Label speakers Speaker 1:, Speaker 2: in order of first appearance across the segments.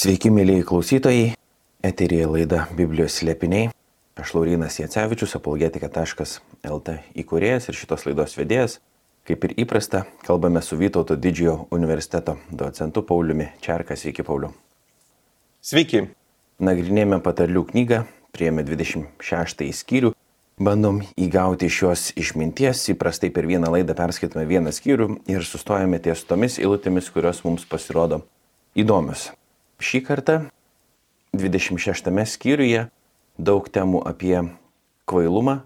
Speaker 1: Sveiki, mėlyjei klausytojai. Eterija laida Biblijos slėpiniai. Aš Laurinas Jacevičius, apologetika.lt įkūrėjas ir šitos laidos vedėjas. Kaip ir įprasta, kalbame su Vytauto didžiojo universiteto docentu Pauliumi Čerka. Sveiki, Pauliu.
Speaker 2: Sveiki.
Speaker 1: Nagrinėjame patarlių knygą, priėmė 26 skyrių. Bandom įgauti šios išminties, įprastai per vieną laidą perskaitome vieną skyrių ir sustojame ties tomis eilutėmis, kurios mums pasirodo įdomios. Šį kartą 26 skyriuje daug temų apie kvailumą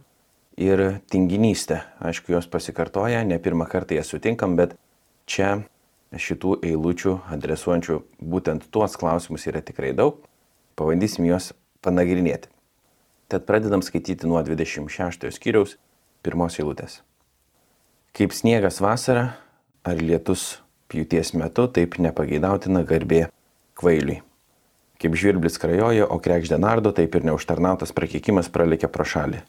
Speaker 1: ir tinginystę. Aišku, jos pasikartoja, ne pirmą kartą jas sutinkam, bet čia šitų eilučių adresuojančių būtent tuos klausimus yra tikrai daug. Pabandysim juos panagrinėti. Tad pradedam skaityti nuo 26 skyriaus pirmos eilutės. Kaip sniegas vasara ar lietus pjūties metu, taip nepageidautina garbė kvailiui. Kaip žvirblis krajoja, o krekždė nardo, taip ir neužtarnautas prakeikimas pralekia pro šalį.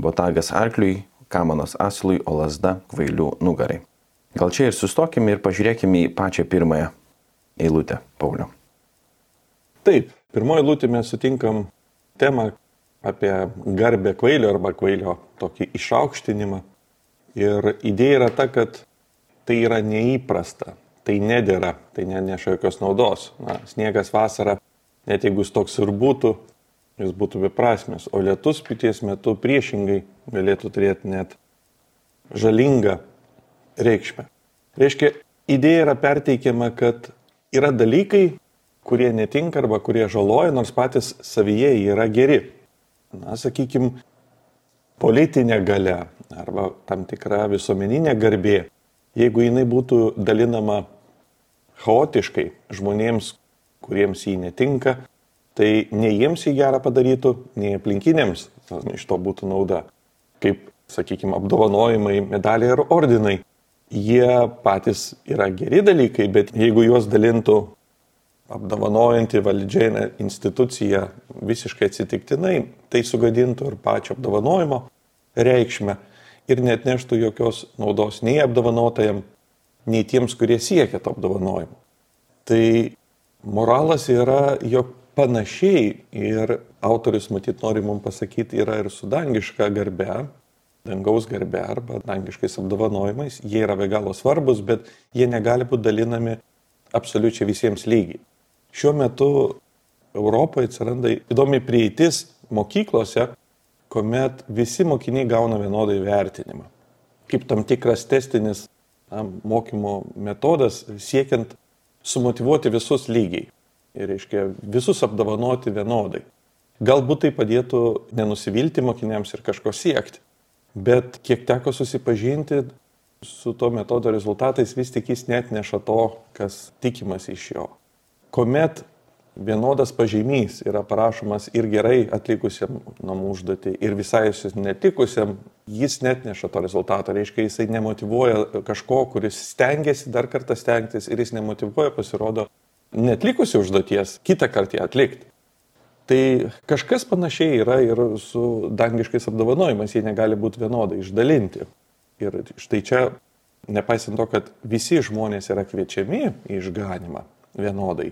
Speaker 1: Botagas arkliui, kamanos aslui, o lasda kvailių nugarai. Gal čia ir sustokime ir pažiūrėkime į pačią pirmąją eilutę, Pauliu.
Speaker 2: Taip, pirmoji eilutė mes sutinkam temą apie garbę kvailio arba kvailio tokį išaukštinimą. Ir idėja yra ta, kad tai yra neįprasta, tai nedėra, tai neneša jokios naudos. Na, sniegas vasarą, net jeigu jis toks ir būtų, jis būtų beprasmis, o lietus pities metu priešingai galėtų turėti net žalingą reikšmę. Reiškia, idėja yra perteikiama, kad yra dalykai, kurie netinka arba kurie žaloja, nors patys savyje yra geri. Na, sakykime, politinė gale arba tam tikra visuomeninė garbė jeigu jinai būtų dalinama chaotiškai žmonėms, kuriems jį netinka, tai nei jiems į gerą padarytų, nei aplinkiniams iš to būtų nauda. Kaip, sakykime, apdovanojimai, medaliai ar ordinai. Jie patys yra geri dalykai, bet jeigu juos dalintų apdovanojanti valdžia institucija visiškai atsitiktinai, tai sugadintų ir pačio apdovanojimo reikšmę ir net neštų jokios naudos nei apdovanotajam, nei tiems, kurie siekia to apdovanojimo. Tai moralas yra, jog panašiai ir autorius matyt nori mums pasakyti yra ir su dangiška garbe, dangaus garbe arba dangiškais apdovanojimais. Jie yra be galo svarbus, bet jie negali būti dalinami absoliučiai visiems lygiai. Šiuo metu Europoje atsiranda įdomi prieitis mokyklose, kuomet visi mokiniai gauna vienodai vertinimą. Kaip tam tikras testinis na, mokymo metodas siekiant sumotivuoti visus lygiai. Ir reiškia visus apdovanoti vienodai. Galbūt tai padėtų nenusivilti mokiniams ir kažko siekti. Bet kiek teko susipažinti su to metodo rezultatais, vis tik jis net neša to, kas tikimas iš jo. Komet vienodas pažymys yra parašomas ir gerai atlikusiam namų užduotį, ir visai netikusiam, jis net neša to rezultato. Reiškia, jisai nemotivuoja kažko, kuris stengiasi dar kartą stengtis ir jis nemotivuoja, pasirodo, netlikusi užduoties, kitą kartą ją atlikti. Tai kažkas panašiai yra ir su dangiškais apdovanojimais, jie negali būti vienodai išdalinti. Ir štai čia, nepaisant to, kad visi žmonės yra kviečiami į išganimą vienodai,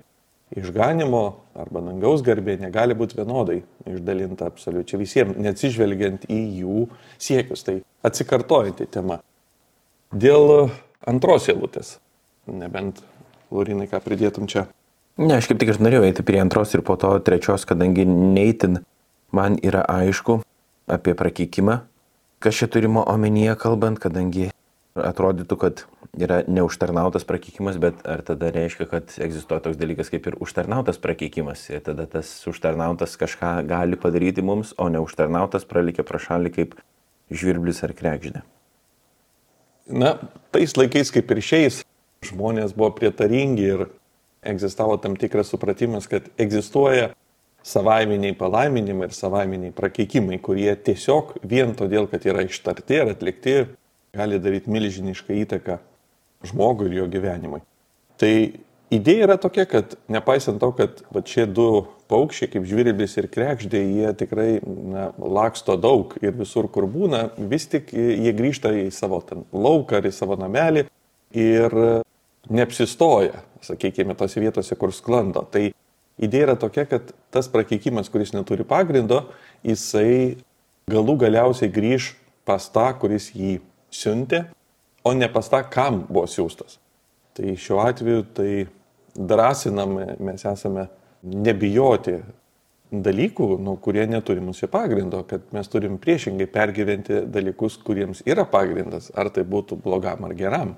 Speaker 2: išganimo arba dangaus garbė negali būti vienodai išdalinta absoliučiai visiems, neatsižvelgiant į jų siekius. Tai atsikartojanti tema. Dėl antros eilutės, nebent Laurinai, ką pridėtum čia.
Speaker 1: Ne, aš kaip tik ir norėjau eiti prie antros ir po to trečios, kadangi neįtin man yra aišku apie prakeikimą, kas čia turimo omenyje kalbant, kadangi atrodytų, kad yra neužtarnautas prakeikimas, bet ar tada reiškia, kad egzistuoja toks dalykas kaip ir užtarnautas prakeikimas ir tada tas užtarnautas kažką gali padaryti mums, o neužtarnautas pralikė pro šalį kaip žvirblis ar krekždė.
Speaker 2: Na, tais laikais kaip ir šiais žmonės buvo prietaringi ir egzistavo tam tikras supratimas, kad egzistuoja savaiminiai palaiminimai ir savaiminiai prakeikimai, kurie tiesiog vien todėl, kad yra ištarti ir atlikti, gali daryti milžinišką įtaką žmogui ir jo gyvenimui. Tai idėja yra tokia, kad nepaisant to, kad va, šie du paukščiai, kaip žvirblis ir krekždė, jie tikrai na, laksto daug ir visur, kur būna, vis tik jie grįžta į savo ten lauką ar į savo namelį ir neapsistoja, sakykime, tose vietose, kur sklando. Tai idėja yra tokia, kad tas prakeikimas, kuris neturi pagrindo, jisai galų galiausiai grįž pas tą, kuris jį siuntė, o ne pas tą, kam buvo siūstas. Tai šiuo atveju tai drąsiname, mes esame nebijoti dalykų, nu, kurie neturi mūsų pagrindo, kad mes turim priešingai pergyventi dalykus, kuriems yra pagrindas, ar tai būtų blogam ar geram.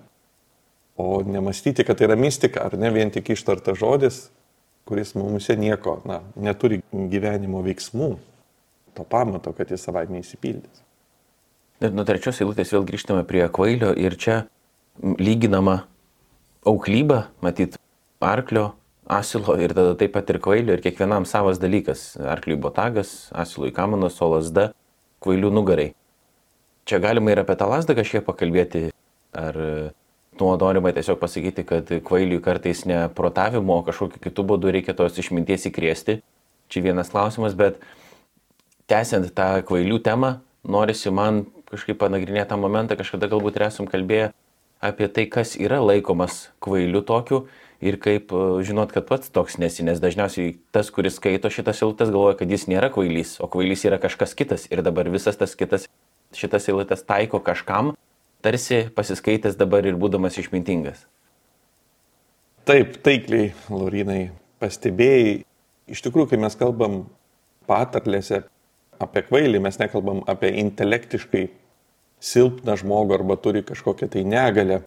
Speaker 2: O nemastyti, kad tai yra mistika, ar ne vien tik ištarta žodis, kuris mumse nieko, na, neturi gyvenimo veiksmų, to pamato, kad jis savai neįsipildys.
Speaker 1: Nuo trečios eilutės vėl grįžtame prie kvailio ir čia lyginama auklyba, matyt, arklio asilo ir tada taip pat ir kvailio ir kiekvienam savas dalykas. Arkliui botagas, asilui kamanas, o lasda kvailių nugarai. Čia galima ir apie tą lasdą kažkiek pakalbėti, ar tuo norima tiesiog pasakyti, kad kvailiui kartais ne protavimo, o kažkokiu kitų būdų reikia tos išminties įkrėsti. Čia vienas klausimas, bet tęsiant tą kvailių temą, norisi man kažkaip panagrinėti tą momentą, kažkada galbūt ir esam kalbėję apie tai, kas yra laikomas kvailiu tokiu ir kaip e, žinot, kad pats toks nesi, nes dažniausiai tas, kuris skaito šitas eilutes, galvoja, kad jis nėra kvailys, o kvailys yra kažkas kitas ir dabar visas tas kitas šitas eilutes taiko kažkam, tarsi pasiskaitęs dabar ir būdamas išmintingas.
Speaker 2: Taip, taikliai, Laurinai, pastebėjai, iš tikrųjų, kai mes kalbam patarlėse apie kvailį, mes nekalbam apie intelektiškai silpną žmogų arba turi kažkokią tai negalę,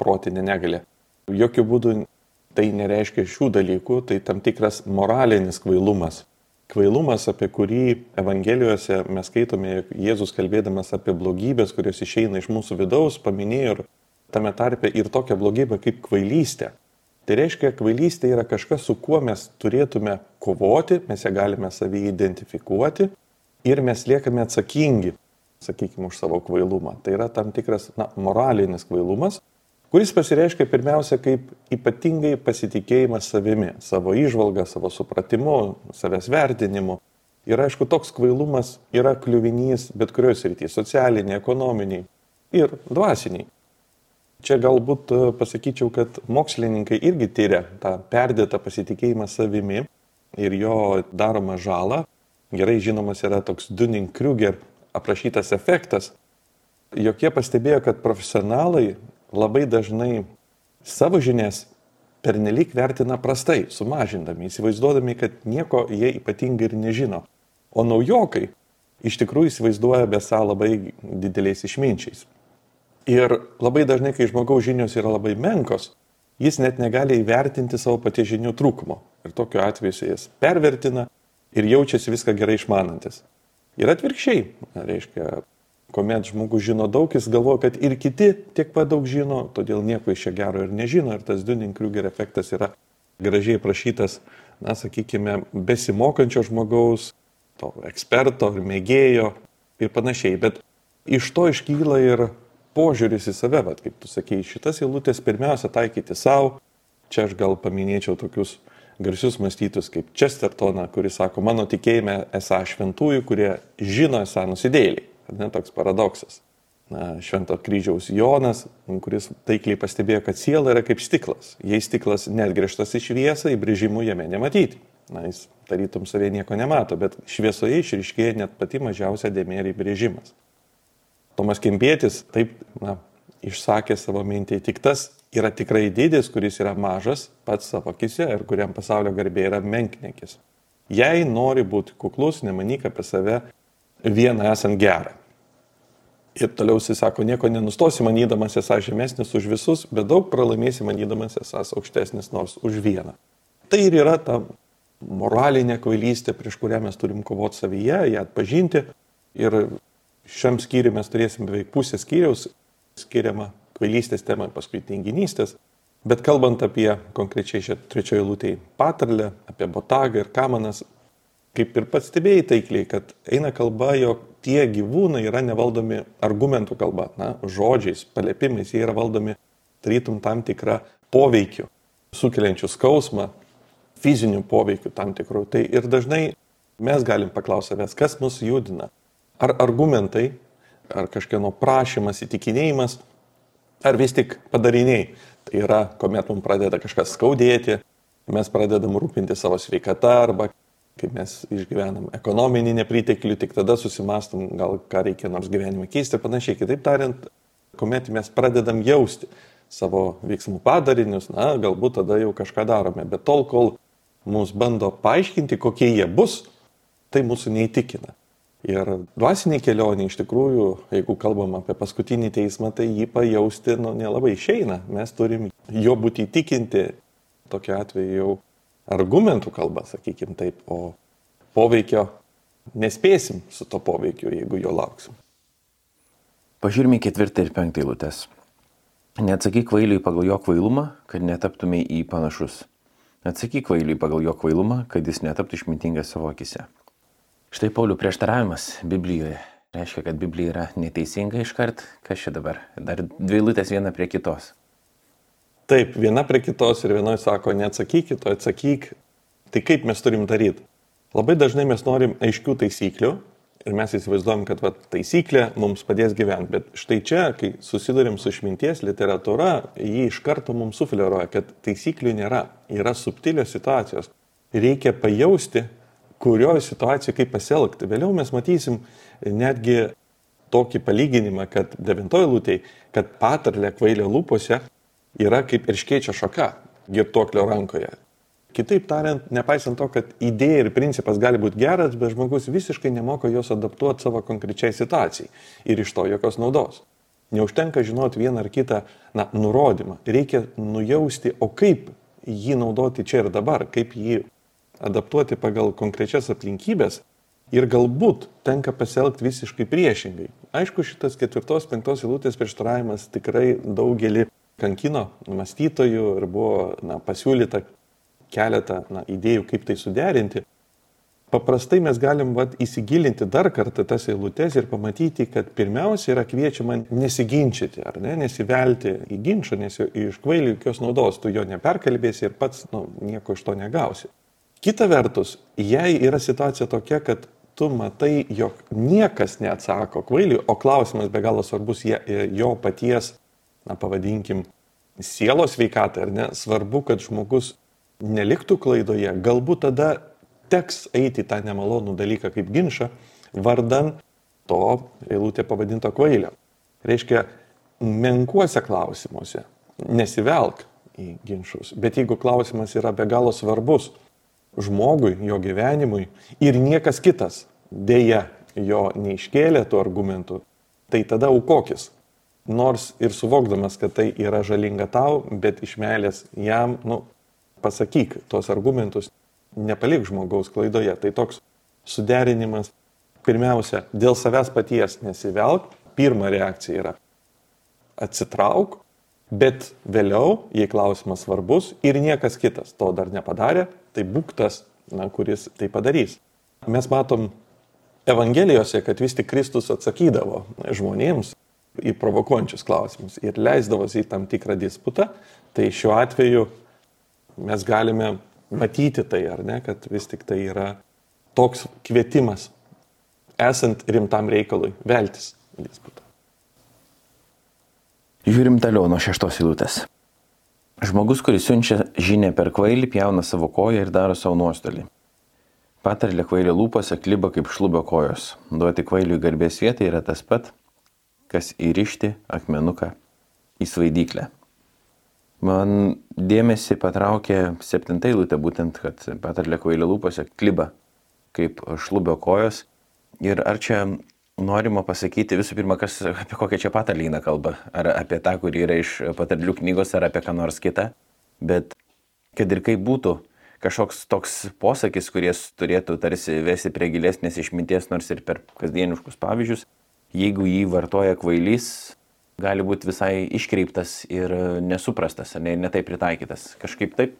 Speaker 2: protinę negalę. Jokių būdų tai nereiškia šių dalykų, tai tam tikras moralinis kvailumas. Kvailumas, apie kurį Evangelijose mes skaitome, Jėzus kalbėdamas apie blogybės, kurios išeina iš mūsų vidaus, paminėjo ir tame tarpe ir tokią blogybę kaip kvailystė. Tai reiškia, kvailystė yra kažkas, su kuo mes turėtume kovoti, mes ją galime savį identifikuoti ir mes liekame atsakingi, sakykime, už savo kvailumą. Tai yra tam tikras na, moralinis kvailumas, kuris pasireiškia pirmiausia kaip ypatingai pasitikėjimas savimi, savo išvalga, savo supratimu, savęs vertinimu. Ir aišku, toks kvailumas yra kliuvinys bet kurioje srityje - socialiniai, ekonominiai ir dvasiniai. Čia galbūt e, pasakyčiau, kad mokslininkai irgi tyria tą perdėtą pasitikėjimą savimi ir jo daromą žalą. Gerai žinomas yra toks Dunning-Kruger aprašytas efektas, jog jie pastebėjo, kad profesionalai labai dažnai savo žinias pernelyg vertina prastai, sumažindami, įsivaizduodami, kad nieko jie ypatingai ir nežino. O naujokai iš tikrųjų įsivaizduoja besą labai dideliais išminčiais. Ir labai dažnai, kai žmogaus žinios yra labai menkos, jis net negali įvertinti savo paties žinių trūkumo. Ir tokiu atveju jis pervertina ir jaučiasi viską gerai išmanantis. Ir atvirkščiai, reiškia, kuomet žmogus žino daug, jis galvoja, kad ir kiti tiek pat daug žino, todėl nieko iš čia gero ir nežino. Ir tas Dunning-Kruger efektas yra gražiai prašytas, na, sakykime, besimokančio žmogaus, to eksperto ir mėgėjo ir panašiai. Bet iš to iškyla ir požiūris į save, bet kaip tu sakei, šitas eilutės pirmiausia taikyti savo. Čia aš gal paminėčiau tokius garsius mąstytus kaip Chestertoną, kuris sako, mano tikėjime esą šventųjų, kurie žino esą nusidėliai. Ne toks paradoksas. Na, Švento kryžiaus Jonas, kuris taikliai pastebėjo, kad siela yra kaip stiklas. Jei stiklas net grįžtas į šviesą, įbrėžimų jame nematyti. Na, jis tarytum savie nieko nemato, bet šviesoje išriškėja net pati mažiausia dėmė ir įbrėžimas. Tomas Kempėtis taip na, išsakė savo mintį, tik tas yra tikrai didis, kuris yra mažas pats savo akise ir kuriam pasaulio garbė yra menknekis. Jei nori būti kuklus, nemanyk apie save vieną esant gerą. Ir toliau jis sako, nieko nenustosi manydamas esas žemesnis už visus, bet daug pralaimėsi manydamas esas aukštesnis nors už vieną. Tai ir yra ta moralinė kvailystė, prieš kurią mes turim kovoti savyje, ją atpažinti. Ir šiam skyriui mes turėsim beveik pusę skyriaus skiriama kvailystės temai, paskui tinginystės. Bet kalbant apie konkrečiai šią trečiojo lūtėje patarlę, apie botagą ir kamanas, kaip ir pats stebėjai taikliai, kad eina kalba, jog tie gyvūnai yra nevaldomi argumentų kalba, na, žodžiais, paliepimais, jie yra valdomi tarytum tam tikrą poveikiu, sukeliančių skausmą, fizinių poveikių tam tikrų. Tai ir dažnai mes galim paklausyti savęs, kas mus judina. Ar argumentai, ar kažkieno prašymas, įtikinėjimas, ar vis tik padariniai. Tai yra, kuomet mums pradeda kažkas skaudėti, mes pradedam rūpinti savo sveikata arba kaip mes išgyvenam ekonominį nepriteklių, tik tada susimastam, gal ką reikia nors gyvenime keisti ir panašiai. Kitaip tariant, kuomet mes pradedam jausti savo veiksmų padarinius, na, galbūt tada jau kažką darome. Bet tol, kol mums bando paaiškinti, kokie jie bus, tai mūsų neįtikina. Ir dvasiniai kelionė iš tikrųjų, jeigu kalbam apie paskutinį teismą, tai jį pajausti nu, nelabai išeina. Mes turim jo būti įtikinti, tokiu atveju jau argumentų kalba, sakykim taip, o poveikio nespėsim su to poveikiu, jeigu jo lauksim.
Speaker 1: Pažiūrime ketvirtą ir penktą eilutės. Neatsakyk kvailiui pagal jo kvailumą, kad netaptumai į panašus. Atsakyk kvailiui pagal jo kvailumą, kad jis netaptų išmintingas savo akise. Štai Paulių prieštaravimas Biblijoje. Reiškia, kad Biblija yra neteisinga iškart. Kas čia dabar? Dar dvi eilutės viena prie kitos.
Speaker 2: Taip, viena prie kitos ir vienoje sako, neatsakyk, kitoje atsakyk. Tai kaip mes turim daryti? Labai dažnai mes norim aiškių taisyklių ir mes įsivaizduojam, kad va, taisyklė mums padės gyventi. Bet štai čia, kai susidurim su išminties literatūra, jį iš karto mums sufleruoja, kad taisyklių nėra. Yra subtilios situacijos. Reikia pajausti, kurioje situacijoje kaip pasielgti. Vėliau mes matysim netgi tokį palyginimą, kad devintoji lūtėje, kad patarlė kvailio lūpose yra kaip irškėčio šaka girtuoklio rankoje. Kitaip tariant, nepaisant to, kad idėja ir principas gali būti geras, bet žmogus visiškai nemoka jos adaptuoti savo konkrečiai situacijai ir iš to jokios naudos. Neužtenka žinoti vieną ar kitą na, nurodymą, reikia nujausti, o kaip jį naudoti čia ir dabar, kaip jį adaptuoti pagal konkrečias aplinkybės ir galbūt tenka pasielgti visiškai priešingai. Aišku, šitas ketvirtos, penktos eilutės prieštaravimas tikrai daugelį kankino mąstytojų ir buvo na, pasiūlyta keletą na, idėjų, kaip tai suderinti. Paprastai mes galim vat, įsigilinti dar kartą tas eilutes ir pamatyti, kad pirmiausia yra kviečiama nesiginčyti, ar ne, nesivelti į ginčą, nes iš kvailių jokios naudos tu jo neperkalbėsi ir pats nu, nieko iš to negausi. Kita vertus, jei yra situacija tokia, kad tu matai, jog niekas neatsako kvailiui, o klausimas be galo svarbus jo paties na pavadinkim, sielos sveikatą, ar ne, svarbu, kad žmogus neliktų klaidoje, galbūt tada teks eiti tą nemalonų dalyką kaip ginčą, vardan to eilutė pavadinto kvailio. Reiškia, menkuose klausimuose nesivelk į ginčius, bet jeigu klausimas yra be galo svarbus žmogui, jo gyvenimui ir niekas kitas dėja jo neiškėlė tų argumentų, tai tada aukokis, nors ir suvokdamas, kad tai yra žalinga tau, bet iš meilės jam, nu, pasakyk tuos argumentus, nepalik žmogaus klaidoje. Tai toks suderinimas, pirmiausia, dėl savęs paties nesivelk, pirma reakcija yra atsitrauk, bet vėliau, jei klausimas svarbus ir niekas kitas to dar nepadarė, tai būk tas, na, kuris tai padarys. Mes matom Evangelijose, kad vis tik Kristus atsakydavo žmonėms, į provokuojančius klausimus ir leisdavosi į tam tikrą disputą, tai šiuo atveju mes galime matyti tai, ar ne, kad vis tik tai yra toks kvietimas, esant rimtam reikalui, veltis disputą.
Speaker 1: Žiūrim toliau nuo šeštos eilutės. Žmogus, kuris siunčia žinę per kvailį, pjauna savo koją ir daro savo nuostolį. Patarlė kvailio lūpose kliba kaip šlubio kojos. Duoti kvailiui garbės vietą yra tas pat, kas įrišti akmenuką į svaidyklę. Man dėmesį patraukė septinta eilutė, būtent, kad patarlė kvailio lūpose kliba kaip šlubio kojos. Ir ar čia norima pasakyti visų pirma, kas, apie kokią čia patarlyną kalba, ar apie tą, kuri yra iš patarlių knygos, ar apie ką nors kitą. Bet kad ir kaip būtų, kažkoks toks posakis, kuris turėtų tarsi vesti prie gilesnės išminties, nors ir per kasdieniškus pavyzdžius, jeigu jį vartoja kvailys, gali būti visai iškreiptas ir nesuprastas, ne, netai pritaikytas. Kažkaip taip?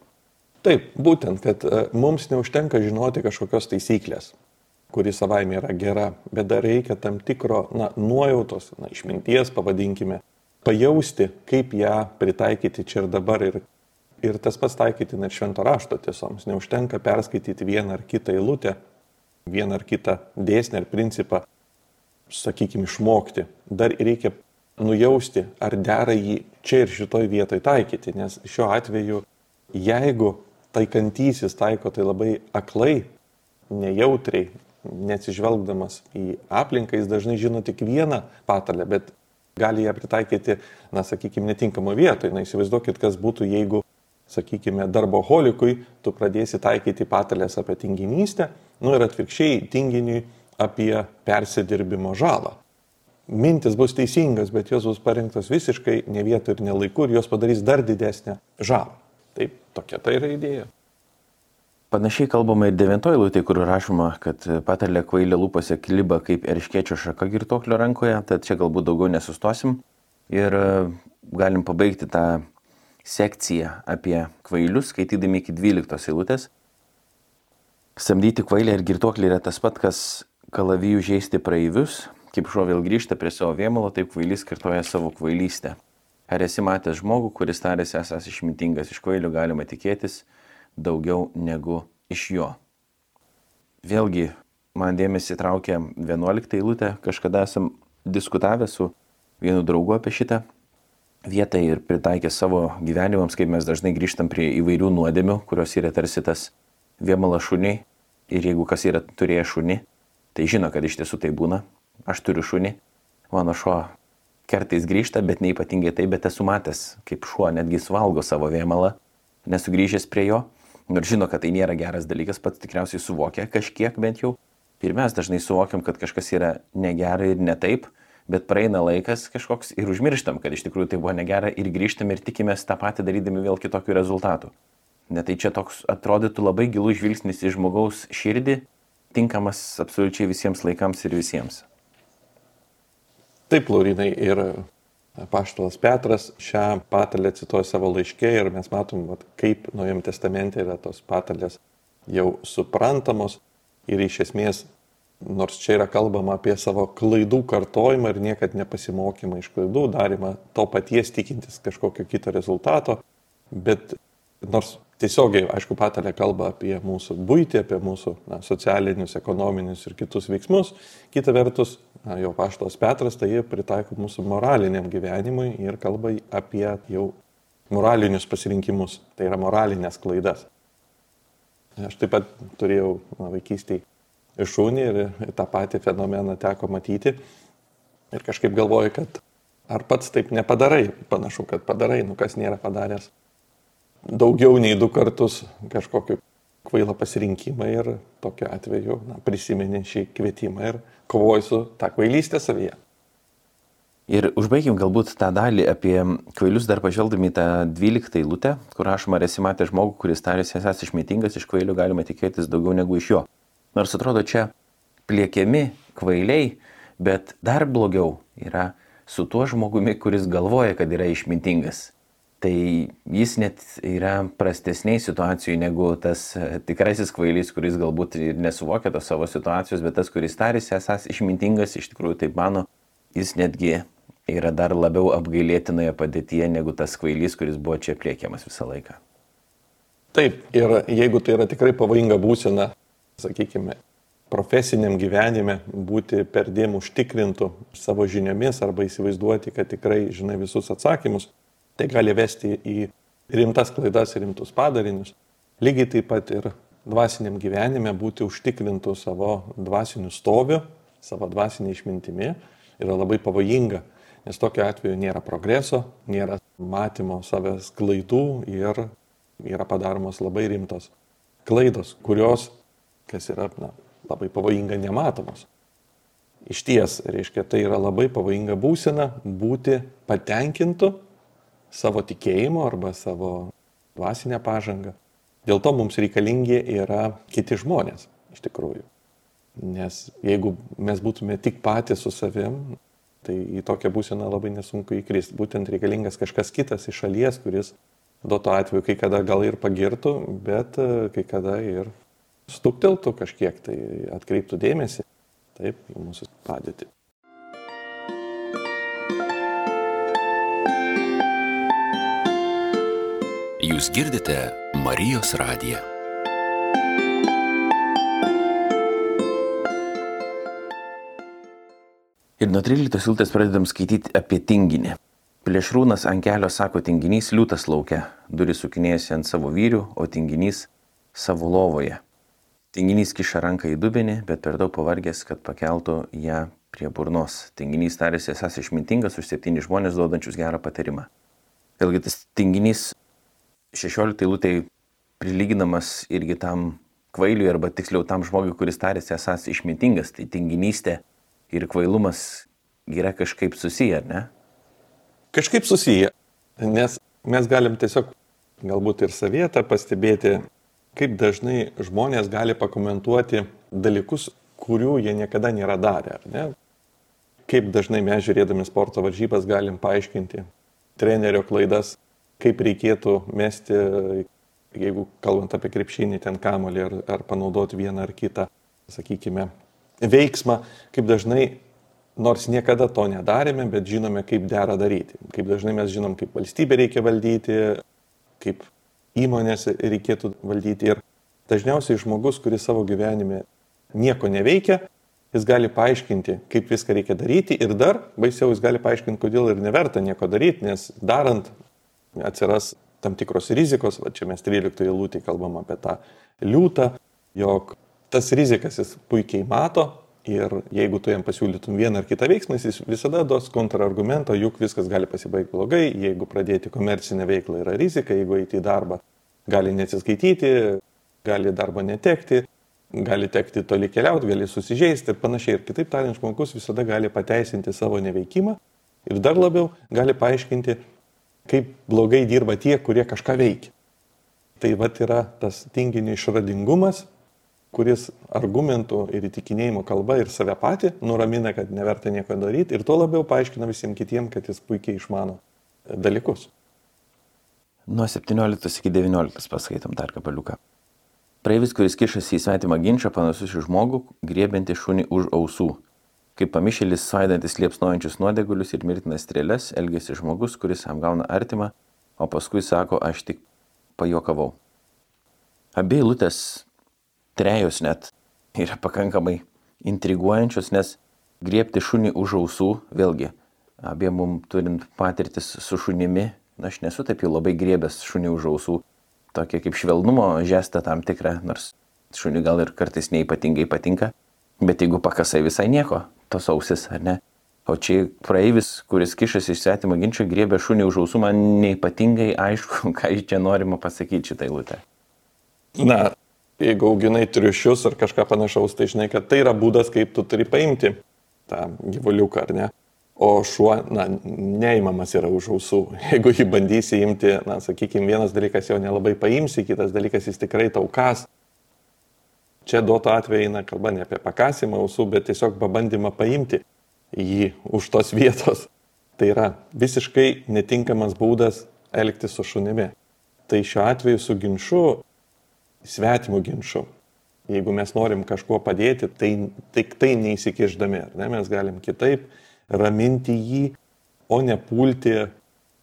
Speaker 2: Taip, būtent, kad e, mums neužtenka žinoti kažkokios taisyklės, kuri savaime yra gera, bet dar reikia tam tikro na, nuojautos, na, išminties, pavadinkime, pajausti, kaip ją pritaikyti čia ir dabar. Ir, ir tas pats taikyti net švento rašto tiesoms. Neužtenka perskaityti vieną ar kitą eilutę, vieną ar kitą dėsnį ar principą sakykime, išmokti. Dar reikia nujausti, ar dera jį čia ir šitoj vietoj taikyti, nes šiuo atveju, jeigu taikantysis taiko tai labai aklai, nejautriai, neatsižvelgdamas į aplinką, jis dažnai žino tik vieną patarlę, bet gali ją pritaikyti, na, sakykime, netinkamo vietoje. Na, įsivaizduokit, kas būtų, jeigu, sakykime, darboholikui tu pradėsi taikyti patarlės apie tinginystę, nu ir atvirkščiai tinginiui apie persidirbimo žalą. Mintis bus teisingas, bet jos bus parinktos visiškai ne vietoj ir ne laiku ir jos padarys dar didesnę žalą. Taip, tokia tai yra idėja.
Speaker 1: Panašiai kalbama ir devintoji lūtė, kur rašoma, kad patarlė kvailė lūpose kliba kaip erškėčio šaka girtoklio rankoje, tad čia galbūt daugiau nesustosim ir e, galim pabaigti tą sekciją apie kvailius, skaitydami iki 12 eilutės. Samdyti kvailę ir girtoklį yra tas pat, kas kalavijų žaisti praeivius, kaip šuo vėl grįžta prie savo vėmalo, taip kvailys kartoja savo kvailystę. Ar esi matęs žmogų, kuris tarėsi esas išmintingas iš kvailių, galima tikėtis, daugiau negu iš jo. Vėlgi, man dėmesį traukia 11 eilutė, kažkada esam diskutavę su vienu draugu apie šitą vietą ir pritaikę savo gyvenimams, kaip mes dažnai grįžtam prie įvairių nuodėmių, kurios yra tarsi tas viemala šuniai. Ir jeigu kas yra turėję šunį, tai žino, kad iš tiesų tai būna. Aš turiu šunį, mano šuo kartais grįžta, bet neipatingai tai, bet esu matęs, kaip šuo netgi suvalgo savo vėmalą, nesugrįžęs prie jo nors žino, kad tai nėra geras dalykas, pats tikriausiai suvokia kažkiek bent jau. Ir mes dažnai suvokiam, kad kažkas yra negera ir ne taip, bet praeina laikas kažkoks ir užmirštam, kad iš tikrųjų tai buvo negera ir grįžtam ir tikimės tą patį darydami vėl kitokių rezultatų. Net tai čia toks atrodytų labai gilus žvilgsnis į žmogaus širdį, tinkamas absoliučiai visiems laikams ir visiems.
Speaker 2: Taip, Laurinai, ir Paštalas Petras šią patalę cituoja savo laiškė ir mes matom, vat, kaip Naujame testamente yra tos patalės jau suprantamos ir iš esmės, nors čia yra kalbama apie savo klaidų kartojimą ir niekad nepasimokymą iš klaidų, darimą to paties tikintis kažkokio kito rezultato, bet nors tiesiogiai, aišku, patalė kalba apie mūsų būtį, apie mūsų na, socialinius, ekonominius ir kitus veiksmus. Kita vertus, jo paštos Petras tai jie pritaiko mūsų moraliniam gyvenimui ir kalba apie jau moralinius pasirinkimus, tai yra moralinės klaidas. Aš taip pat turėjau vaikystėje šunį ir tą patį fenomeną teko matyti. Ir kažkaip galvoju, kad ar pats taip nepadarai, panašu, kad padarai, nu kas nėra padaręs daugiau nei du kartus kažkokį kvailą pasirinkimą ir tokiu atveju na, prisimeni šį kvietimą ir kovoji su tą kvailystę savyje.
Speaker 1: Ir užbaigim galbūt tą dalį apie kvailius dar pažvelgdami tą 12 eilutę, kur rašoma, ar esi matę žmogų, kuris tarėsi esas išmintingas, iš kvailių galima tikėtis daugiau negu iš jo. Nors atrodo čia pliekiami kvailiai, bet dar blogiau yra su tuo žmogumi, kuris galvoja, kad yra išmintingas tai jis net yra prastesniai situacijai negu tas e, tikrasis kvailys, kuris galbūt ir nesuvokia tos savo situacijos, bet tas, kuris tarėsi esas išmintingas, iš tikrųjų taip mano, jis netgi yra dar labiau apgailėtinoje padėtyje negu tas kvailys, kuris buvo čia pliekiamas visą laiką.
Speaker 2: Taip, ir jeigu tai yra tikrai pavojinga būsena, sakykime, profesiniam gyvenime būti perdėm užtikrintų savo žiniomis arba įsivaizduoti, kad tikrai žinai visus atsakymus, Tai gali vesti į rimtas klaidas ir rimtus padarinius. Lygiai taip pat ir dvasiniam gyvenime būti užtikrintų savo dvasiniu stoviu, savo dvasinė išmintimi yra labai pavojinga, nes tokiu atveju nėra progreso, nėra matymo savęs klaidų ir yra padaromos labai rimtos klaidos, kurios, kas yra na, labai pavojinga, nematomos. Iš ties, reiškia, tai yra labai pavojinga būsena būti patenkintu savo tikėjimo arba savo dvasinę pažangą. Dėl to mums reikalingi yra kiti žmonės, iš tikrųjų. Nes jeigu mes būtume tik patys su savim, tai į tokią būseną labai nesunku įkristi. Būtent reikalingas kažkas kitas iš šalies, kuris duoto atveju kai kada gal ir pagirtų, bet e, kai kada ir stukteltų kažkiek, tai atkreiptų dėmesį taip, į mūsų padėtį.
Speaker 3: Jūs girdite Marijos radiją.
Speaker 1: Ir nuo 13 siltės pradedam skaityti apie tinginį. Plėšrūnas ant kelio sako tinginys liūtas laukia, duris sukinėjasi ant savo vyrių, o tinginys savo lovoje. Tinginys kiša ranką į dubenį, bet per daug pavargęs, kad pakeltų ją prie burnos. Tinginys tarėsi esas išmintingas už septynis žmonės duodančius gerą patarimą. Vėlgi tas tinginys 16 eilutėj prilyginamas irgi tam kvailiui arba tiksliau tam žmogui, kuris tarėsi esas išmintingas. Tai tinginystė ir kvailumas yra kažkaip susiję, ne?
Speaker 2: Kažkaip susiję, nes mes galim tiesiog galbūt ir savietą pastebėti, kaip dažnai žmonės gali pakomentuoti dalykus, kurių jie niekada nėra darę, ar ne? Kaip dažnai mes žiūrėdami sporto varžybas galim paaiškinti trenerio klaidas, kaip reikėtų mesti, jeigu kalbant apie krepšinį, ten kamolį ar, ar panaudoti vieną ar kitą, sakykime, veiksmą, kaip dažnai nors niekada to nedarėme, bet žinome, kaip dera daryti. Kaip dažnai mes žinom, kaip valstybė reikia valdyti, kaip įmonės reikėtų valdyti. Ir dažniausiai žmogus, kuris savo gyvenime nieko neveikia, jis gali paaiškinti, kaip viską reikia daryti ir dar baisiau jis gali paaiškinti, kodėl ir neverta nieko daryti, nes darant atsiras tam tikros rizikos, va čia mes 13 eilutėje kalbam apie tą liūtą, jog tas rizikas jis puikiai mato, Ir jeigu tu jam pasiūlytum vieną ar kitą veiksmą, jis visada duos kontrargumentą, juk viskas gali pasibaigti blogai, jeigu pradėti komercinę veiklą yra rizika, jeigu eiti į darbą gali nesiskaityti, gali darbo netekti, gali tekti toli keliauti, gali susižeisti ir panašiai. Ir kitaip tariant, žmogus visada gali pateisinti savo neveikimą ir dar labiau gali paaiškinti, kaip blogai dirba tie, kurie kažką veikia. Tai va yra tas tinginio išradingumas, kuris argumentų ir įtikinėjimo kalba ir save patį nuramina, kad neverta nieko daryti ir tuo labiau paaiškina visiems kitiems, kad jis puikiai išmano dalykus.
Speaker 1: Nuo 17 iki 19 paskaitom dar kapaliuką. Praeivis, kuris kišasi į svetimą ginčą, panašus į žmogų, griebinti šunį už ausų. Kaip pamišėlis svaidantis liepsnojančius nuodegulius ir mirtinas strėlės, elgesi žmogus, kuris apgauna artimą, o paskui sako, aš tik pajokavau. Abie eilutės trejos net yra pakankamai intriguojančios, nes griebti šunį už ausų, vėlgi, abiem mum turint patirtis su šunimi, na, aš nesu taip jau labai griebęs šunį už ausų, tokia kaip švelnumo žesta tam tikra, nors šunį gal ir kartais neipatingai patinka, bet jeigu pakasai visai nieko, tos ausis, ar ne? O čia praeivis, kuris kišasi iš svetimo ginčio, griebė šunį už ausų, man neipatingai aišku, ką čia norima pasakyti šitą eilutę.
Speaker 2: Na, jeigu auginai triušius ar kažką panašaus, tai žinai, kad tai yra būdas, kaip tu turi paimti tą gyvuliuką, ar ne? O šuo, na, neįmamas yra už ausų. Jeigu jį bandysi imti, na, sakykime, vienas dalykas jo nelabai paimsi, kitas dalykas jis tikrai taukas. Čia duoto atveju eina kalba ne apie pakasimą ausų, bet tiesiog pabandymą paimti jį už tos vietos. Tai yra visiškai netinkamas būdas elgtis su šunimi. Tai šiuo atveju su ginšu svetimų ginčių. Jeigu mes norim kažkuo padėti, tai tik tai neįsikiždami, ne, mes galim kitaip raminti jį, o ne pulti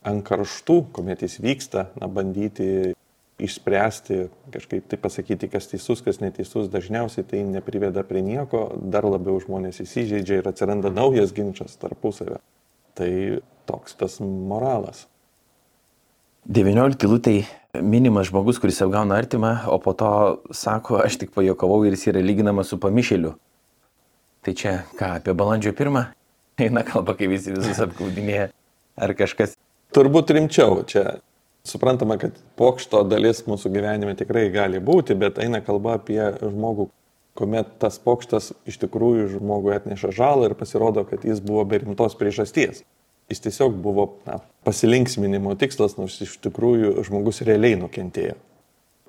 Speaker 2: ant karštų, kuomet jis vyksta, na, bandyti išspręsti, kažkaip tai pasakyti, kas teisus, kas neteisus, dažniausiai tai nepriveda prie nieko, dar labiau žmonės įsižeidžia ir atsiranda naujas ginčas tarpusavio. Tai toks tas moralas.
Speaker 1: 19 lūtai minimas žmogus, kuris apgauna artimą, o po to sako, aš tik pajokavau ir jis yra lyginamas su pamišėliu. Tai čia ką, apie balandžio pirmą? Eina kalba, kai visi visus apgaudinėja. Ar kažkas?
Speaker 2: Turbūt rimčiau. Čia suprantama, kad pokšto dalis mūsų gyvenime tikrai gali būti, bet eina kalba apie žmogų, kuomet tas pokštas iš tikrųjų žmogui atneša žalą ir pasirodo, kad jis buvo be rimtos priežasties jis tiesiog buvo na, pasilinksminimo tikslas, nors iš tikrųjų žmogus realiai nukentėjo.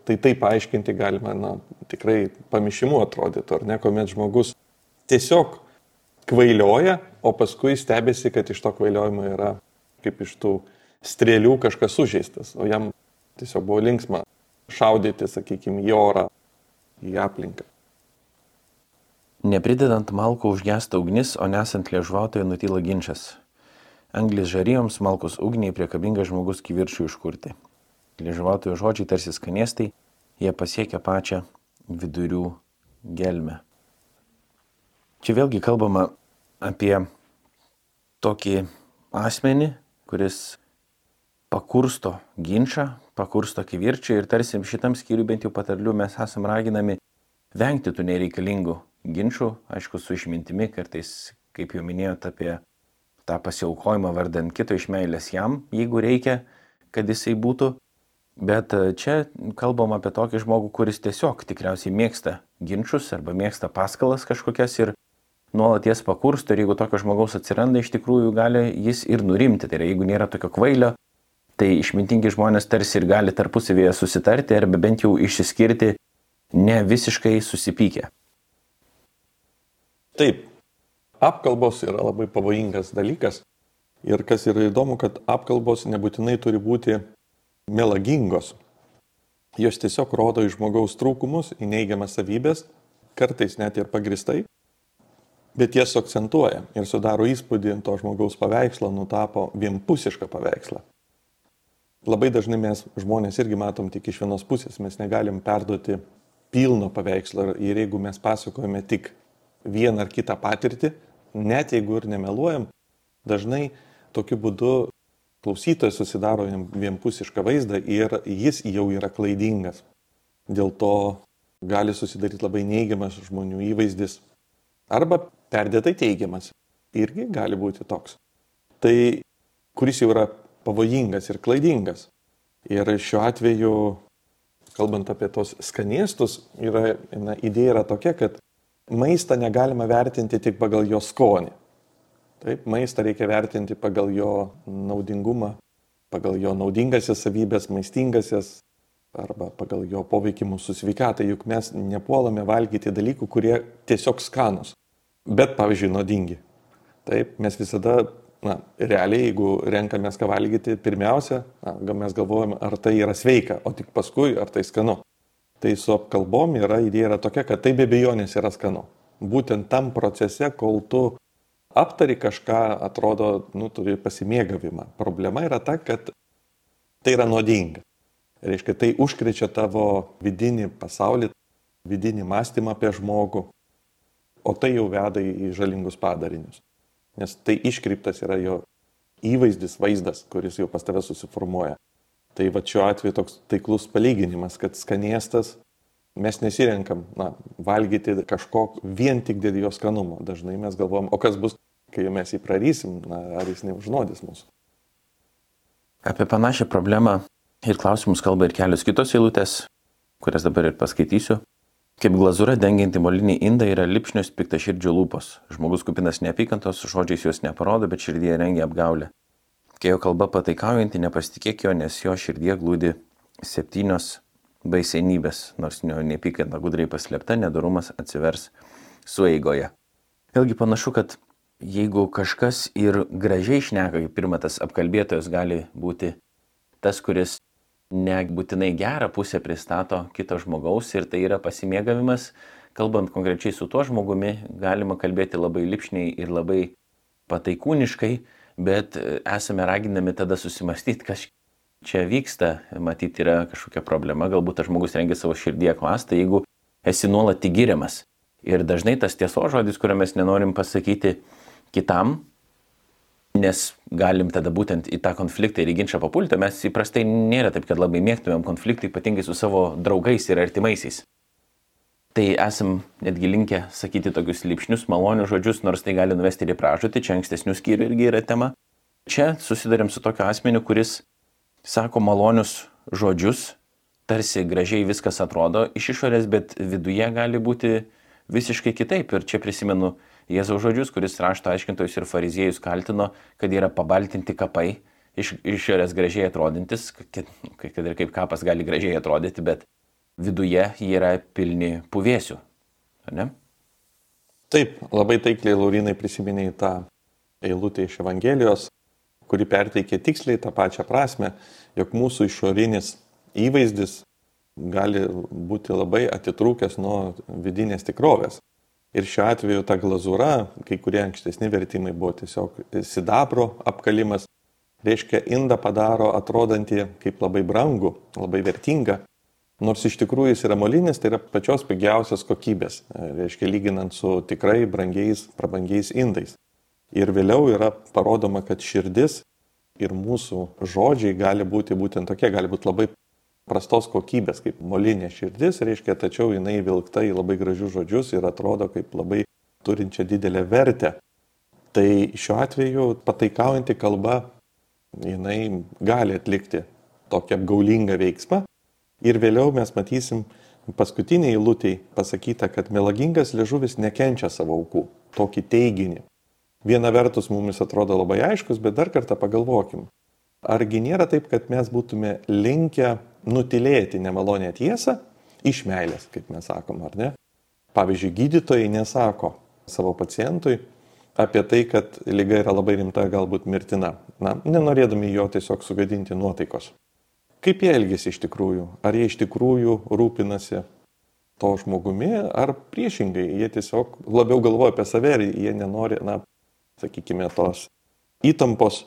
Speaker 2: Tai taip paaiškinti galima, na, tikrai pamišimu atrodytų, ar ne, kuomet žmogus tiesiog kvailioja, o paskui stebėsi, kad iš to kvailiojimo yra kaip iš tų strėlių kažkas sužeistas, o jam tiesiog buvo linksma šaudyti, sakykime, į orą, į aplinką.
Speaker 1: Nepridedant malko užgesta ugnis, o nesant liežuotojo nutyla ginčas. Anglis žarijoms, malkos ugniai priekabingas žmogus kivirčių iškurti. Liežuvautojo žodžiai tarsi skanėstai, jie pasiekia pačią vidurių gelmę. Čia vėlgi kalbama apie tokį asmenį, kuris pakursto ginčą, pakursto kivirčią ir tarsi šitam skyriui bent jau patarliu mes esam raginami vengti tų nereikalingų ginčių, aišku, su išmintimi, kartais, kaip jau minėjote, apie tą pasiaukojimą vardant kito iš meilės jam, jeigu reikia, kad jisai būtų. Bet e, čia kalbam apie tokį žmogų, kuris tiesiog tikriausiai mėgsta ginčius arba mėgsta paskalas kažkokias ir nuolat jas pakursto ir jeigu tokio žmogaus atsiranda, iš tikrųjų gali jis ir nurimti. Tai yra, jeigu nėra tokio kvailio, tai išmintingi žmonės tarsi ir gali tarpusavėje susitarti arba bent jau išsiskirti ne visiškai susipykę.
Speaker 2: Taip, apkalbos yra labai pavojingas dalykas. Ir kas yra įdomu, kad apkalbos nebūtinai turi būti melagingos. Jos tiesiog rodo į žmogaus trūkumus, į neigiamas savybės, kartais net ir pagristai, bet jas akcentuoja ir sudaro įspūdį to žmogaus paveikslą, nutapo vienpusišką paveikslą. Labai dažnai mes žmonės irgi matom tik iš vienos pusės, mes negalim perduoti pilno paveikslo ir jeigu mes pasakojame tik vieną ar kitą patirtį, net jeigu ir nemeluojam, dažnai tokiu būdu klausytojas susidaro vienpusišką vaizdą ir jis jau yra klaidingas. Dėl to gali susidaryti labai neigiamas žmonių įvaizdis arba perdėtai teigiamas. Irgi gali būti toks. Tai kuris jau yra pavojingas ir klaidingas. Ir šiuo atveju, kalbant apie tos skanėstus, yra, na, idėja yra tokia, kad maistą negalima vertinti tik pagal jo skonį. Taip, maistą reikia vertinti pagal jo naudingumą, pagal jo naudingasias savybės, maistingasias arba pagal jo poveikį mūsų sveikatai, juk mes nepuolame valgyti dalykų, kurie tiesiog skanus, bet, pavyzdžiui, naudingi. Taip, mes visada, na, realiai, jeigu renkamės ką valgyti, pirmiausia, na, mes galvojame, ar tai yra sveika, o tik paskui, ar tai skanu. Tai su apkalbom yra idėja yra tokia, kad tai be bejonės yra skanu. Būtent tam procese, kol tu aptari kažką, atrodo, nu, turi pasimėgavimą. Problema yra ta, kad tai yra nuodinga. Reiškia, tai užkrečia tavo vidinį pasaulį, vidinį mąstymą apie žmogų, o tai jau veda į žalingus padarinius. Nes tai iškreiptas yra jo įvaizdis, vaizdas, kuris jau pas tave susiformuoja. Tai va šiuo atveju toks taiklus palyginimas, kad skanėstas mes nesirenkam na, valgyti kažko vien tik dėl jo skanumo. Dažnai mes galvom, o kas bus, kai mes jį prarysim, na, ar jis neužnuodys mūsų.
Speaker 1: Apie panašią problemą ir klausimus kalba ir kelios kitos eilutės, kurias dabar ir paskaitysiu. Kaip glazūra dengianti molinį indą yra lipšnios piktaširdžio lūpos. Žmogus kupinas neapykantos, žodžiais jos neparodo, bet širdie rengia apgaulę. Kai jo kalba pataikaujanti, nepasitikėk jo, nes jo širdie glūdi septynios baisenybės, nors jo neapykanta gudrai paslėpta, nedarumas atsivers sueigoje. Vėlgi panašu, kad jeigu kažkas ir gražiai šneka, kaip pirma tas apkalbėtojas gali būti tas, kuris nebūtinai gerą pusę pristato kito žmogaus ir tai yra pasimėgavimas, kalbant konkrečiai su tuo žmogumi, galima kalbėti labai lipšniai ir labai pataikūniškai, bet e, esame raginami tada susimastyti, kas čia vyksta, matyti yra kažkokia problema, galbūt tas žmogus rengia savo širdie klastą, jeigu esi nuolat įgyriamas. Ir dažnai tas tieso žodis, kurio mes nenorim pasakyti kitam, nes galim tada būtent į tą konfliktą ir į ginčą papulti, mes įprastai nėra taip, kad labai mėgtumėm konfliktų, ypatingai su savo draugais ir artimaisiais tai esam netgi linkę sakyti tokius lipšnius, malonius žodžius, nors tai gali nuvesti ir į pražūtį, čia ankstesnių skyrių irgi yra tema. Čia susidarėm su tokiu asmeniu, kuris sako malonius žodžius, tarsi gražiai viskas atrodo iš išorės, bet viduje gali būti visiškai kitaip. Ir čia prisimenu Jėzaus žodžius, kuris rašto aiškintojus ir fariziejus kaltino, kad yra pabaltinti kapai, iš išorės gražiai atrodantis, kad, kad ir kaip kapas gali gražiai atrodyti, bet viduje jie yra pilni puvėsių. Ne?
Speaker 2: Taip, labai taikliai Laurinai prisiminė tą eilutę iš Evangelijos, kuri perteikė tiksliai tą pačią prasme, jog mūsų išorinis įvaizdis gali būti labai atitrūkęs nuo vidinės tikrovės. Ir šiuo atveju ta glazūra, kai kurie ankstesni vertimai buvo tiesiog sidabro apkalimas, reiškia indą padaro atrodantį kaip labai brangų, labai vertingą, Nors iš tikrųjų jis yra molinis, tai yra pačios pigiausios kokybės, reiškia lyginant su tikrai brangiais, prabangiais indais. Ir vėliau yra parodoma, kad širdis ir mūsų žodžiai gali būti būtent tokie, gali būti labai prastos kokybės, kaip molinė širdis, reiškia, tačiau jinai vilkta į labai gražius žodžius ir atrodo kaip labai turinčia didelę vertę. Tai šiuo atveju pataikaujanti kalba, jinai gali atlikti tokį apgaulingą veiksmą. Ir vėliau mes matysim paskutiniai eilutėj pasakyta, kad melagingas liežuvis nekenčia savo aukų. Tokį teiginį. Viena vertus mums atrodo labai aiškus, bet dar kartą pagalvokim. Argi nėra taip, kad mes būtume linkę nutilėti nemalonę tiesą iš meilės, kaip mes sakom, ar ne? Pavyzdžiui, gydytojai nesako savo pacientui apie tai, kad lyga yra labai rimta, galbūt mirtina. Na, nenorėdami jo tiesiog sugadinti nuotaikos. Kaip jie elgesi iš tikrųjų? Ar jie iš tikrųjų rūpinasi to žmogumi, ar priešingai, jie tiesiog labiau galvoja apie save ir jie nenori, na, sakykime, tos įtampos,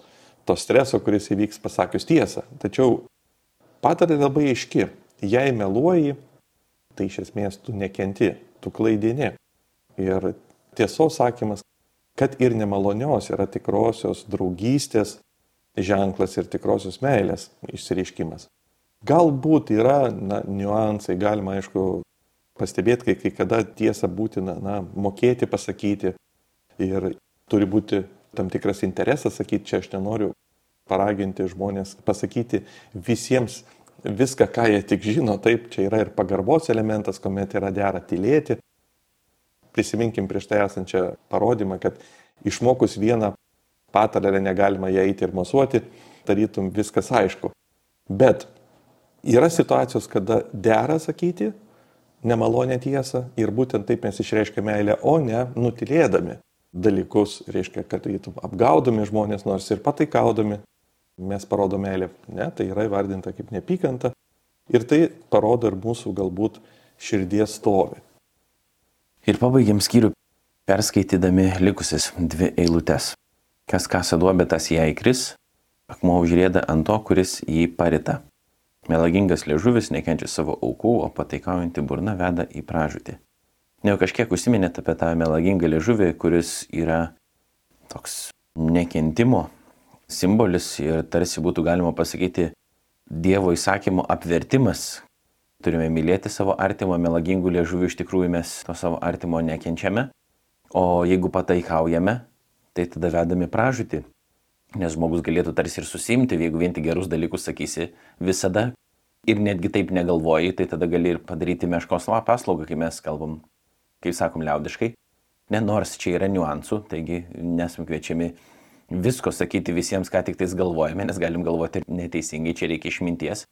Speaker 2: to streso, kuris įvyks pasakius tiesą. Tačiau patarė labai aiški, jei meluoji, tai iš esmės tu nekenti, tu klaidini. Ir tiesos sakymas, kad ir nemalonios yra tikrosios draugystės ženklas ir tikrosios meilės išsireiškimas. Galbūt yra na, niuansai, galima aišku pastebėti, kai, kai kada tiesą būtina na, mokėti pasakyti ir turi būti tam tikras interesas sakyti, čia aš nenoriu paraginti žmonės pasakyti visiems viską, ką jie tik žino, taip, čia yra ir pagarbos elementas, kuomet yra dera tylėti. Prisiminkim prieš tai esančią parodymą, kad išmokus vieną patarlę negalima ją eiti ir mosuoti, tarytum viskas aišku. Bet yra situacijos, kada dera sakyti nemalonę tiesą ir būtent taip mes išreiškiame meilę, o ne nutilėdami dalykus, reiškia, kad apgaudomi žmonės, nors ir pataikaudami, mes parodome meilę. Ne, tai yra įvardinta kaip nepykanta ir tai parodo ir mūsų galbūt širdies stovi.
Speaker 1: Ir pabaigiam skyrių perskaitydami likusis dvi eilutes. Kas kasa duobę, tas ją įkris, akmuo užrėda ant to, kuris jį parita. Melagingas liežuvis nekenčia savo aukų, o pataikaujanti burna veda į pražūtį. Ne jau kažkiek užsiminėt apie tą melagingą liežuvį, kuris yra toks nekentimo simbolis ir tarsi būtų galima pasakyti Dievo įsakymo apvertimas. Turime mylėti savo artimo melagingų liežuvių, iš tikrųjų mes to savo artimo nekenčiame, o jeigu pataikaujame, tai tada vedami pražūti. Nes žmogus galėtų tarsi ir susimti, jeigu vien tik gerus dalykus sakysi visada ir netgi taip negalvoji, tai tada gali ir padaryti meškos paslaugą, kai mes kalbam kaip sakom liaudiškai, ne nors čia yra niuansų, taigi nesam kviečiami visko sakyti visiems, ką tik tais galvojame, nes galim galvoti neteisingai, čia reikia išminties.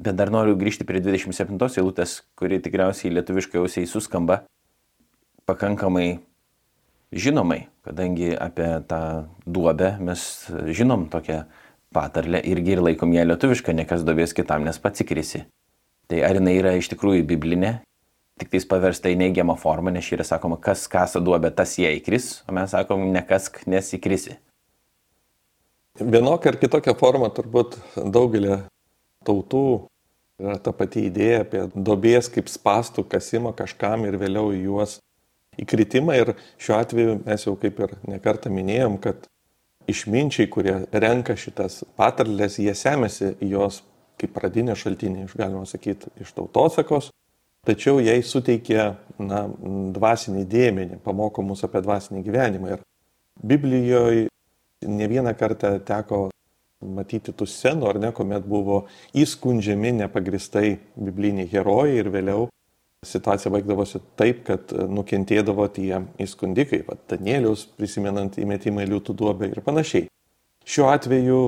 Speaker 1: Bet dar noriu grįžti prie 27 eilutės, kuri tikriausiai lietuviškai ausiai suskamba pakankamai žinomai, kadangi apie tą duobę mes žinom tokią patarlę irgi ir laikom ją lietuvišką, nekas dobės kitam, nes pats įkrisi. Tai ar jinai yra iš tikrųjų biblinė, tik tais paversta į neigiamą formą, nes yra sakoma, kas kasa duobę, tas jie įkris, o mes sakom, nekask, nes įkrisi.
Speaker 2: Vienokia ar kitokia forma turbūt daugelį tautų yra ta pati idėja apie dobės kaip spastų kasimą kažkam ir vėliau į juos įkritimą. Ir šiuo atveju mes jau kaip ir nekartą minėjom, kad išminčiai, kurie renka šitas patarlės, jie semėsi jos kaip pradinė šaltinė, galima sakyti, iš tautosakos, tačiau jai suteikia na, dvasinį dėmenį, pamoko mus apie dvasinį gyvenimą. Ir Biblijoje ne vieną kartą teko matyti tų scenų, ar ne, kuomet buvo įskundžiami nepagristai bibliniai herojai ir vėliau situacija baigdavosi taip, kad nukentėdavo tie įskundikai, va, Danieliaus prisimenant įmetimą į liūtų duobę ir panašiai. Šiuo atveju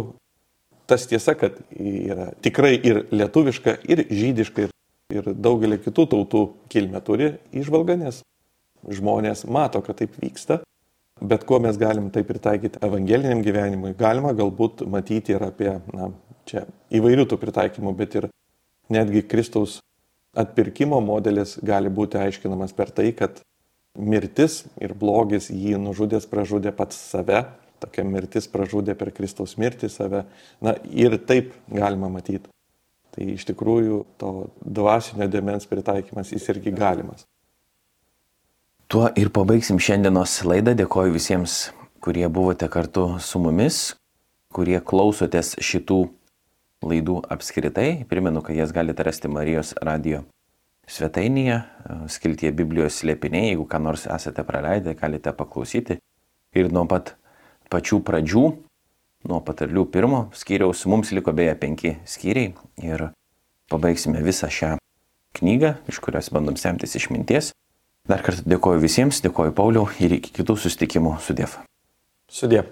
Speaker 2: tas tiesa, kad yra tikrai ir lietuviška, ir žydiška, ir ir daugelį kitų tautų kilmę turi išvalgą, nes žmonės mato, kad taip vyksta. Bet kuo mes galim tai pritaikyti evangeliniam gyvenimui, galima galbūt matyti ir apie, na, čia įvairių tų pritaikymų, bet ir netgi Kristaus atpirkimo modelis gali būti aiškinamas per tai, kad mirtis ir blogis jį nužudęs pražudė pats save, tokia mirtis pražudė per Kristaus mirtį save. Na ir taip galima matyti. Tai iš tikrųjų to dvasinio demens pritaikymas jis irgi galimas.
Speaker 1: Tuo ir pabaigsim šiandienos laidą. Dėkoju visiems, kurie buvote kartu su mumis. kurie klausotės šitų laidų apskritai. Primenu, kad jas galite rasti Marijos radio svetainėje, skiltyje Biblijos slėpiniai. Jeigu ką nors esate praleidę, galite paklausyti. Ir nuo pat pačių pradžių, nuo patarlių pirmo skyriaus, mums liko beje penki skyriai. Ir pabaigsime visą šią knygą, iš kurios bandom semtis išminties. Dar kartą dėkoju visiems, dėkoju Pauliau ir iki kitų susitikimų su Dievu.
Speaker 2: Sudė.